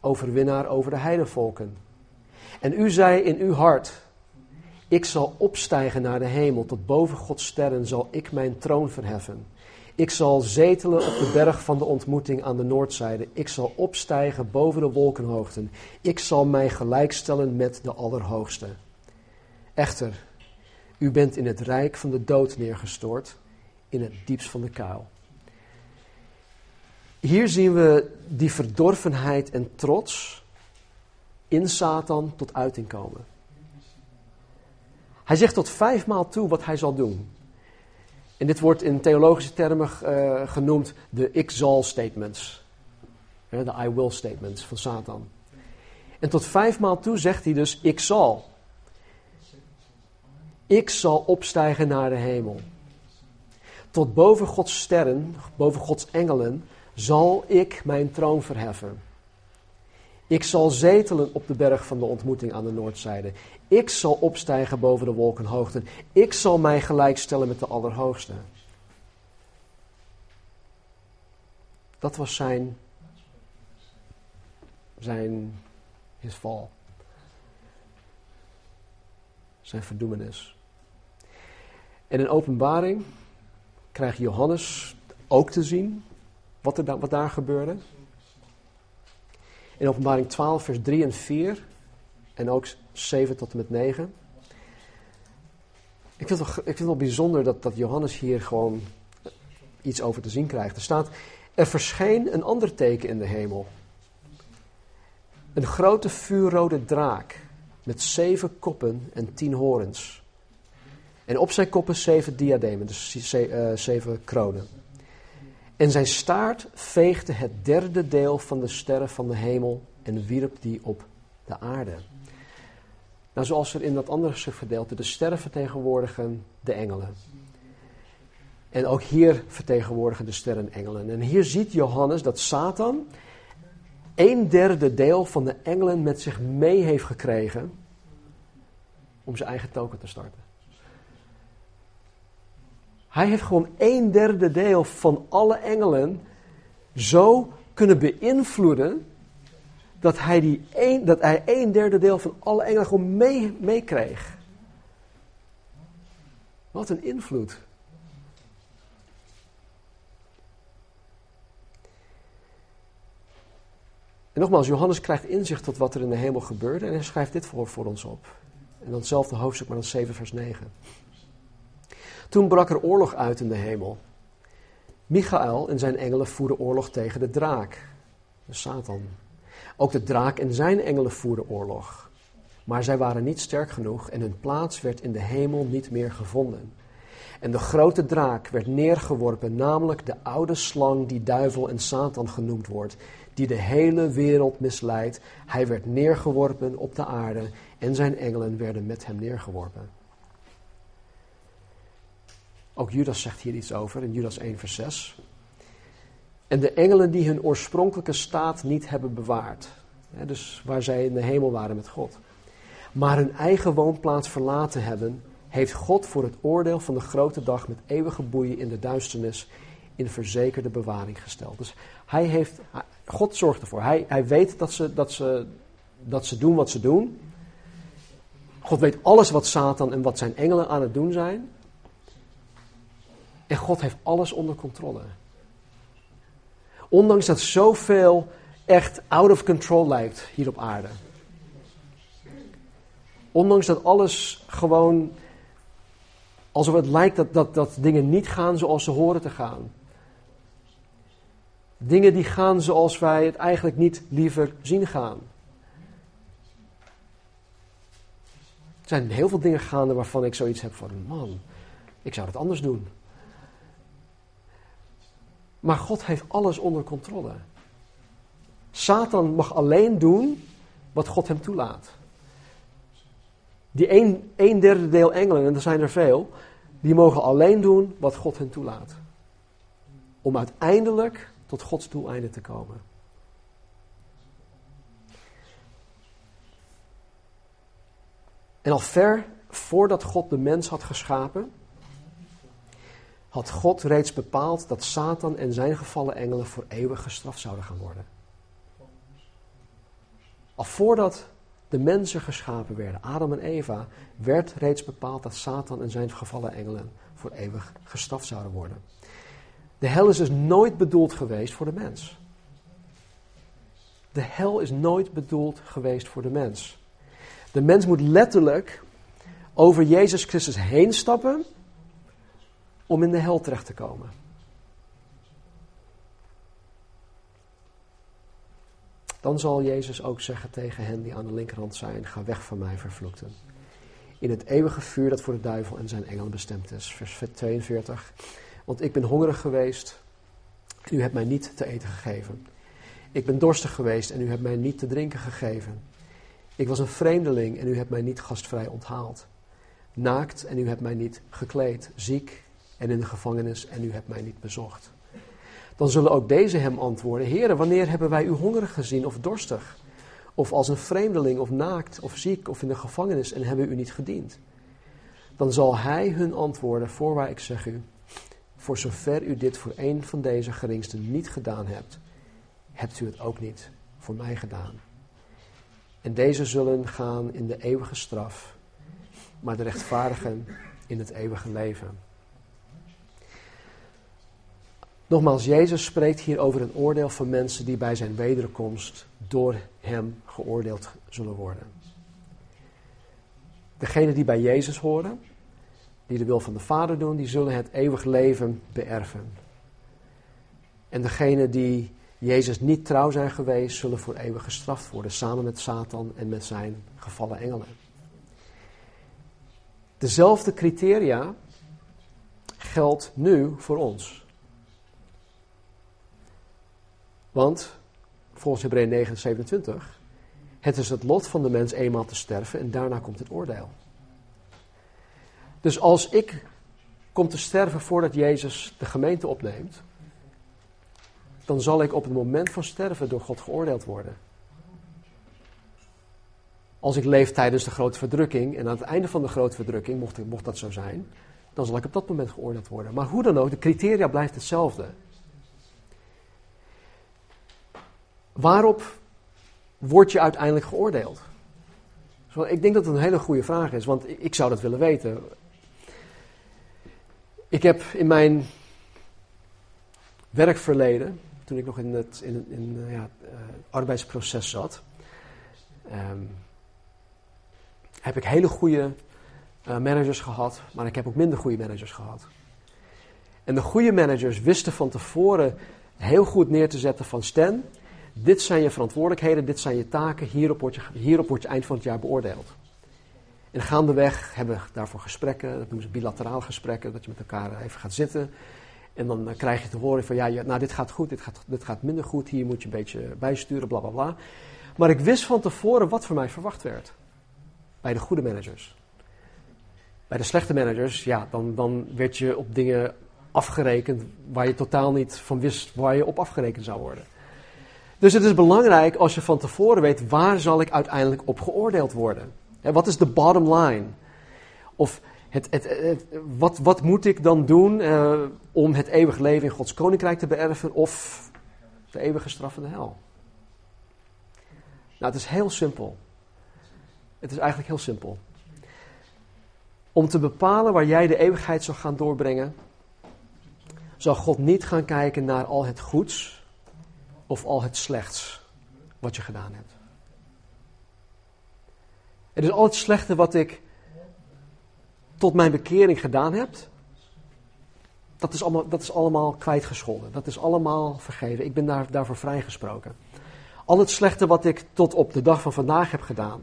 overwinnaar over de heidevolken. En u zei in uw hart, ik zal opstijgen naar de hemel, tot boven Gods sterren zal ik mijn troon verheffen. Ik zal zetelen op de berg van de ontmoeting aan de noordzijde. Ik zal opstijgen boven de wolkenhoogten. Ik zal mij gelijkstellen met de Allerhoogste. Echter, u bent in het rijk van de dood neergestort, in het diepst van de kuil. Hier zien we die verdorvenheid en trots in Satan tot uiting komen. Hij zegt tot vijfmaal toe wat hij zal doen. En dit wordt in theologische termen uh, genoemd de ik zal statements. De I will statements van Satan. En tot vijfmaal toe zegt hij dus ik zal. Ik zal opstijgen naar de hemel. Tot boven Gods sterren, boven Gods engelen, zal ik mijn troon verheffen. Ik zal zetelen op de berg van de ontmoeting aan de noordzijde. Ik zal opstijgen boven de wolkenhoogten. Ik zal mij gelijkstellen met de Allerhoogste. Dat was zijn, zijn, his fall. Zijn verdoemenis. En in openbaring krijgt Johannes ook te zien wat, er, wat daar gebeurde. In openbaring 12, vers 3 en 4 en ook 7 tot en met 9. Ik vind het wel, ik vind het wel bijzonder dat, dat Johannes hier gewoon iets over te zien krijgt. Er staat, er verscheen een ander teken in de hemel. Een grote vuurrode draak met zeven koppen en tien horens. En op zijn koppen zeven diademen, dus eh, zeven kronen. En zijn staart veegde het derde deel van de sterren van de hemel en wierp die op de aarde. Nou, zoals er in dat andere gedeelte, de sterren vertegenwoordigen de engelen. En ook hier vertegenwoordigen de sterren engelen. En hier ziet Johannes dat Satan een derde deel van de engelen met zich mee heeft gekregen om zijn eigen token te starten. Hij heeft gewoon een derde deel van alle engelen zo kunnen beïnvloeden dat hij, die een, dat hij een derde deel van alle engelen gewoon meekreeg. Wat een invloed. En nogmaals, Johannes krijgt inzicht tot wat er in de hemel gebeurde en hij schrijft dit voor, voor ons op. En dan hetzelfde hoofdstuk, maar dan 7 vers 9. Toen brak er oorlog uit in de hemel. Michael en zijn engelen voerden oorlog tegen de draak, de Satan. Ook de draak en zijn engelen voerden oorlog. Maar zij waren niet sterk genoeg en hun plaats werd in de hemel niet meer gevonden. En de grote draak werd neergeworpen, namelijk de oude slang die duivel en Satan genoemd wordt, die de hele wereld misleidt. Hij werd neergeworpen op de aarde en zijn engelen werden met hem neergeworpen. Ook Judas zegt hier iets over in Judas 1, vers 6. En de engelen die hun oorspronkelijke staat niet hebben bewaard. dus waar zij in de hemel waren met God. Maar hun eigen woonplaats verlaten hebben, heeft God voor het oordeel van de grote dag met eeuwige boeien in de duisternis in verzekerde bewaring gesteld. Dus hij heeft, God zorgt ervoor. Hij, hij weet dat ze, dat, ze, dat ze doen wat ze doen. God weet alles wat Satan en wat zijn engelen aan het doen zijn. En God heeft alles onder controle. Ondanks dat zoveel echt out of control lijkt hier op aarde. Ondanks dat alles gewoon alsof het lijkt dat, dat, dat dingen niet gaan zoals ze horen te gaan. Dingen die gaan zoals wij het eigenlijk niet liever zien gaan. Er zijn heel veel dingen gaande waarvan ik zoiets heb van, man, ik zou het anders doen. Maar God heeft alles onder controle. Satan mag alleen doen wat God hem toelaat. Die een, een derde deel engelen, en er zijn er veel, die mogen alleen doen wat God hen toelaat. Om uiteindelijk tot Gods doeleinde te komen. En al ver voordat God de mens had geschapen, had God reeds bepaald dat Satan en zijn gevallen engelen voor eeuwig gestraft zouden gaan worden. Al voordat de mensen geschapen werden, Adam en Eva, werd reeds bepaald dat Satan en zijn gevallen engelen voor eeuwig gestraft zouden worden. De hel is dus nooit bedoeld geweest voor de mens. De hel is nooit bedoeld geweest voor de mens. De mens moet letterlijk over Jezus Christus heen stappen om in de hel terecht te komen. Dan zal Jezus ook zeggen tegen hen die aan de linkerhand zijn: Ga weg van mij, vervloekten. In het eeuwige vuur dat voor de duivel en zijn engelen bestemd is. Vers 42. Want ik ben hongerig geweest en u hebt mij niet te eten gegeven. Ik ben dorstig geweest en u hebt mij niet te drinken gegeven. Ik was een vreemdeling en u hebt mij niet gastvrij onthaald. Naakt en u hebt mij niet gekleed. Ziek en in de gevangenis en u hebt mij niet bezocht. Dan zullen ook deze hem antwoorden: Heere, wanneer hebben wij u hongerig gezien of dorstig? Of als een vreemdeling of naakt of ziek of in de gevangenis en hebben u niet gediend? Dan zal hij hun antwoorden: Voorwaar ik zeg u, voor zover u dit voor een van deze geringsten niet gedaan hebt, hebt u het ook niet voor mij gedaan. En deze zullen gaan in de eeuwige straf, maar de rechtvaardigen in het eeuwige leven. Nogmaals, Jezus spreekt hier over een oordeel van mensen die bij zijn wederkomst door hem geoordeeld zullen worden. Degenen die bij Jezus horen, die de wil van de Vader doen, die zullen het eeuwig leven beërven. En degenen die Jezus niet trouw zijn geweest, zullen voor eeuwig gestraft worden, samen met Satan en met zijn gevallen engelen. Dezelfde criteria geldt nu voor ons. Want, volgens Hebreeën 9, 27, het is het lot van de mens eenmaal te sterven en daarna komt het oordeel. Dus als ik kom te sterven voordat Jezus de gemeente opneemt, dan zal ik op het moment van sterven door God geoordeeld worden. Als ik leef tijdens de grote verdrukking en aan het einde van de grote verdrukking, mocht, mocht dat zo zijn, dan zal ik op dat moment geoordeeld worden. Maar hoe dan ook, de criteria blijft hetzelfde. Waarop word je uiteindelijk geoordeeld? Ik denk dat het een hele goede vraag is, want ik zou dat willen weten. Ik heb in mijn werkverleden, toen ik nog in het in, in, ja, uh, arbeidsproces zat, um, heb ik hele goede uh, managers gehad, maar ik heb ook minder goede managers gehad. En de goede managers wisten van tevoren heel goed neer te zetten van Stan, dit zijn je verantwoordelijkheden, dit zijn je taken, hierop word je, hierop word je eind van het jaar beoordeeld. En gaandeweg hebben we daarvoor gesprekken, dat noemen ze bilateraal gesprekken, dat je met elkaar even gaat zitten. En dan eh, krijg je te horen van ja, nou dit gaat goed, dit gaat, dit gaat minder goed, hier moet je een beetje bijsturen, bla bla bla. Maar ik wist van tevoren wat voor mij verwacht werd. Bij de goede managers. Bij de slechte managers, ja, dan, dan werd je op dingen afgerekend waar je totaal niet van wist waar je op afgerekend zou worden. Dus het is belangrijk als je van tevoren weet waar zal ik uiteindelijk op geoordeeld worden. wat is de bottom line? Of het, het, wat, wat, moet ik dan doen uh, om het eeuwige leven in Gods koninkrijk te beërven of de eeuwige straf in de hel? Nou, het is heel simpel. Het is eigenlijk heel simpel. Om te bepalen waar jij de eeuwigheid zal gaan doorbrengen, zal God niet gaan kijken naar al het goeds of al het slechts wat je gedaan hebt. Het is al het slechte wat ik tot mijn bekering gedaan heb, dat is allemaal, dat is allemaal kwijtgescholden. Dat is allemaal vergeven. Ik ben daar, daarvoor vrijgesproken. Al het slechte wat ik tot op de dag van vandaag heb gedaan,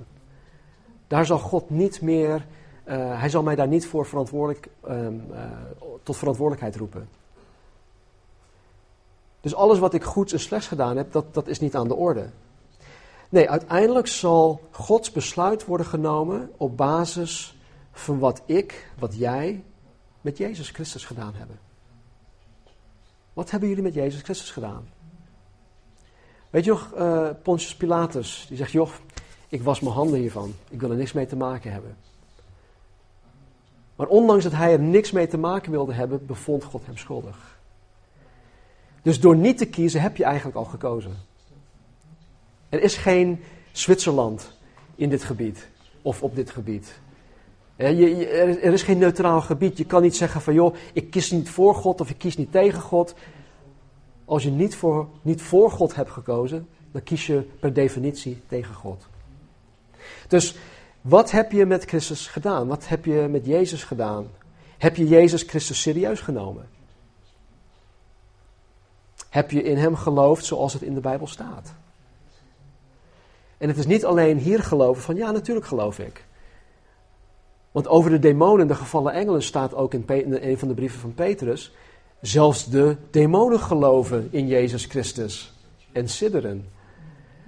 daar zal God niet meer, uh, hij zal mij daar niet voor verantwoordelijk, um, uh, tot verantwoordelijkheid roepen. Dus alles wat ik goeds en slechts gedaan heb, dat, dat is niet aan de orde. Nee, uiteindelijk zal Gods besluit worden genomen op basis van wat ik, wat jij met Jezus Christus gedaan hebben. Wat hebben jullie met Jezus Christus gedaan? Weet je nog, uh, Pontius Pilatus, die zegt, joh, ik was mijn handen hiervan. Ik wil er niks mee te maken hebben. Maar ondanks dat hij er niks mee te maken wilde hebben, bevond God hem schuldig. Dus door niet te kiezen heb je eigenlijk al gekozen. Er is geen Zwitserland in dit gebied of op dit gebied. Er is geen neutraal gebied. Je kan niet zeggen van joh, ik kies niet voor God of ik kies niet tegen God. Als je niet voor, niet voor God hebt gekozen, dan kies je per definitie tegen God. Dus wat heb je met Christus gedaan? Wat heb je met Jezus gedaan? Heb je Jezus Christus serieus genomen? Heb je in Hem geloofd zoals het in de Bijbel staat? En het is niet alleen hier geloven van ja, natuurlijk geloof ik. Want over de demonen, de gevallen engelen, staat ook in, een van de brieven van Petrus. Zelfs de demonen geloven in Jezus Christus en sidderen.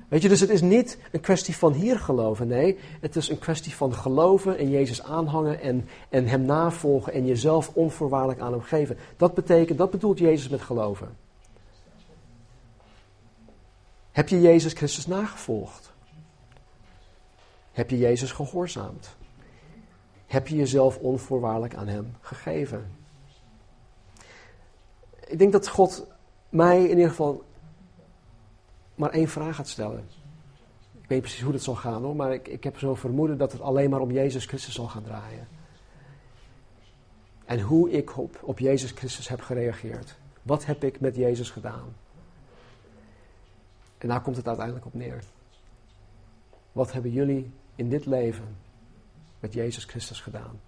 Weet je, dus het is niet een kwestie van hier geloven. Nee, het is een kwestie van geloven in Jezus aanhangen en, en Hem navolgen en jezelf onvoorwaardelijk aan Hem geven. Dat betekent, dat bedoelt Jezus met geloven. Heb je Jezus Christus nagevolgd? Heb je Jezus gehoorzaamd? heb je jezelf onvoorwaardelijk aan Hem gegeven. Ik denk dat God mij in ieder geval maar één vraag gaat stellen. Ik weet precies hoe dat zal gaan hoor, maar ik, ik heb zo vermoeden dat het alleen maar om Jezus Christus zal gaan draaien. En hoe ik op, op Jezus Christus heb gereageerd. Wat heb ik met Jezus gedaan? En daar komt het uiteindelijk op neer. Wat hebben jullie in dit leven met Jezus Christus gedaan.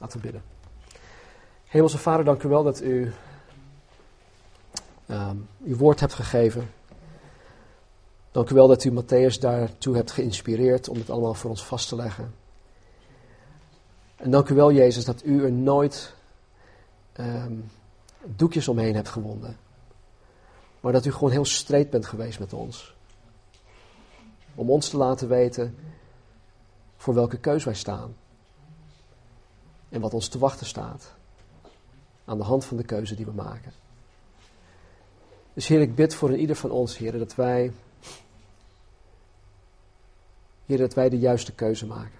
Laten we bidden. Hemelse Vader, dank u wel dat u um, uw woord hebt gegeven. Dank u wel dat u Matthäus daartoe hebt geïnspireerd om het allemaal voor ons vast te leggen. En dank u wel, Jezus, dat u er nooit um, doekjes omheen hebt gewonden. Maar dat u gewoon heel streed bent geweest met ons. Om ons te laten weten voor welke keus wij staan. En wat ons te wachten staat. Aan de hand van de keuze die we maken. Dus Heer, ik bid voor ieder van ons, Heer, dat wij. Heer, dat wij de juiste keuze maken.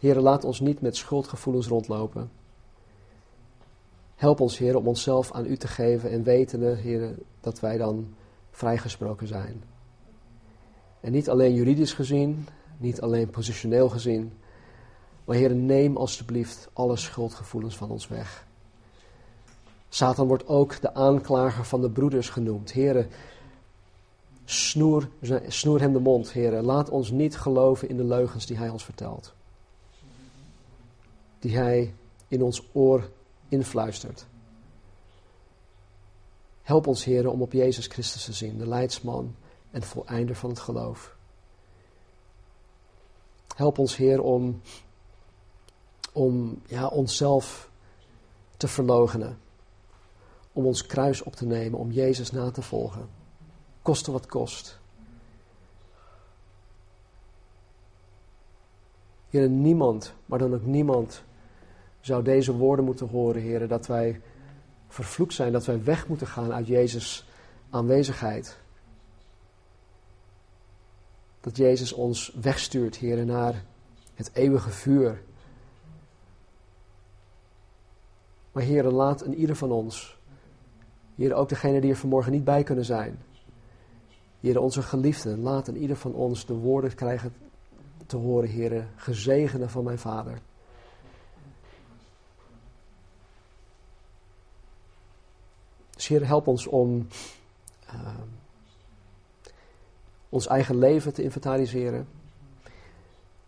Heer, laat ons niet met schuldgevoelens rondlopen. Help ons, Heer, om onszelf aan U te geven en wetende, Heer, dat wij dan vrijgesproken zijn. En niet alleen juridisch gezien, niet alleen positioneel gezien, maar Heer, neem alstublieft alle schuldgevoelens van ons weg. Satan wordt ook de aanklager van de broeders genoemd. Heren, snoer, snoer hem de mond, heren. Laat ons niet geloven in de leugens die hij ons vertelt. Die hij in ons oor influistert. Help ons, heren, om op Jezus Christus te zien, de leidsman en voleinder van het geloof. Help ons, Heer, om, om ja, onszelf te verloochenen. Om ons kruis op te nemen, om Jezus na te volgen. Koste wat kost. Heer, niemand, maar dan ook niemand, zou deze woorden moeten horen, Heer, dat wij vervloekt zijn, dat wij weg moeten gaan uit Jezus' aanwezigheid. Dat Jezus ons wegstuurt, Heer, naar het eeuwige vuur. Maar Heer, laat in ieder van ons, Heer, ook degene die er vanmorgen niet bij kunnen zijn, Heer, onze geliefden, laat in ieder van ons de woorden krijgen te horen, Heer, gezegende van mijn Vader. Dus Heer, help ons om uh, ons eigen leven te inventariseren.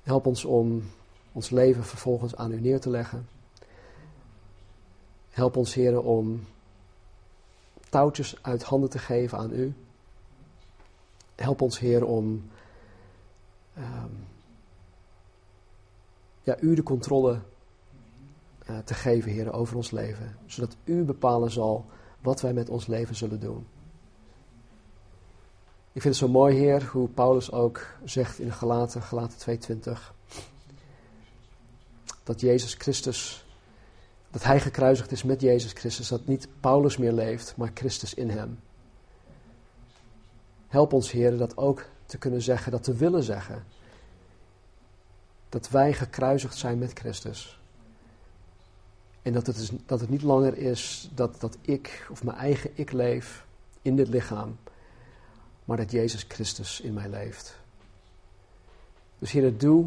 Help ons om ons leven vervolgens aan u neer te leggen. Help ons, Heer, om touwtjes uit handen te geven aan u. Help ons, Heer, om um, ja, u de controle uh, te geven, Heer, over ons leven. Zodat u bepalen zal wat wij met ons leven zullen doen. Ik vind het zo mooi, Heer, hoe Paulus ook zegt in Galaten, Galaten 2.20, dat Jezus Christus, dat Hij gekruisigd is met Jezus Christus, dat niet Paulus meer leeft, maar Christus in Hem. Help ons, Heer, dat ook te kunnen zeggen, dat te willen zeggen. Dat wij gekruisigd zijn met Christus. En dat het, is, dat het niet langer is dat, dat ik of mijn eigen ik leef in dit lichaam, maar dat Jezus Christus in mij leeft. Dus Heer, doe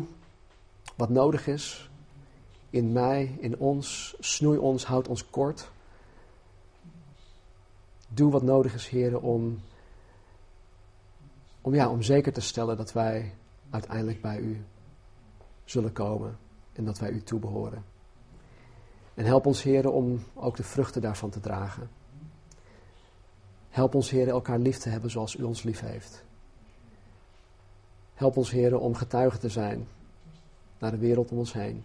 wat nodig is in mij, in ons. Snoei ons, houd ons kort. Doe wat nodig is, Heer, om, om, ja, om zeker te stellen dat wij uiteindelijk bij U zullen komen en dat wij U toebehoren. En help ons, Heer, om ook de vruchten daarvan te dragen. Help ons, Heer, elkaar lief te hebben zoals U ons lief heeft. Help ons, Heer, om getuigen te zijn naar de wereld om ons heen.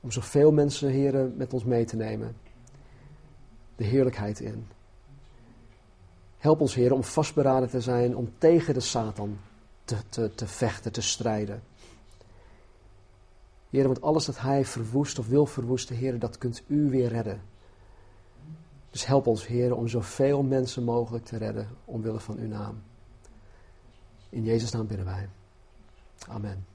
Om zoveel mensen, Heer, met ons mee te nemen. De heerlijkheid in. Help ons, Heer, om vastberaden te zijn om tegen de Satan te, te, te vechten, te strijden. Heer, want alles dat hij verwoest of wil verwoesten, Heer, dat kunt u weer redden. Dus help ons, Heer, om zoveel mensen mogelijk te redden, omwille van uw naam. In Jezus' naam bidden wij. Amen.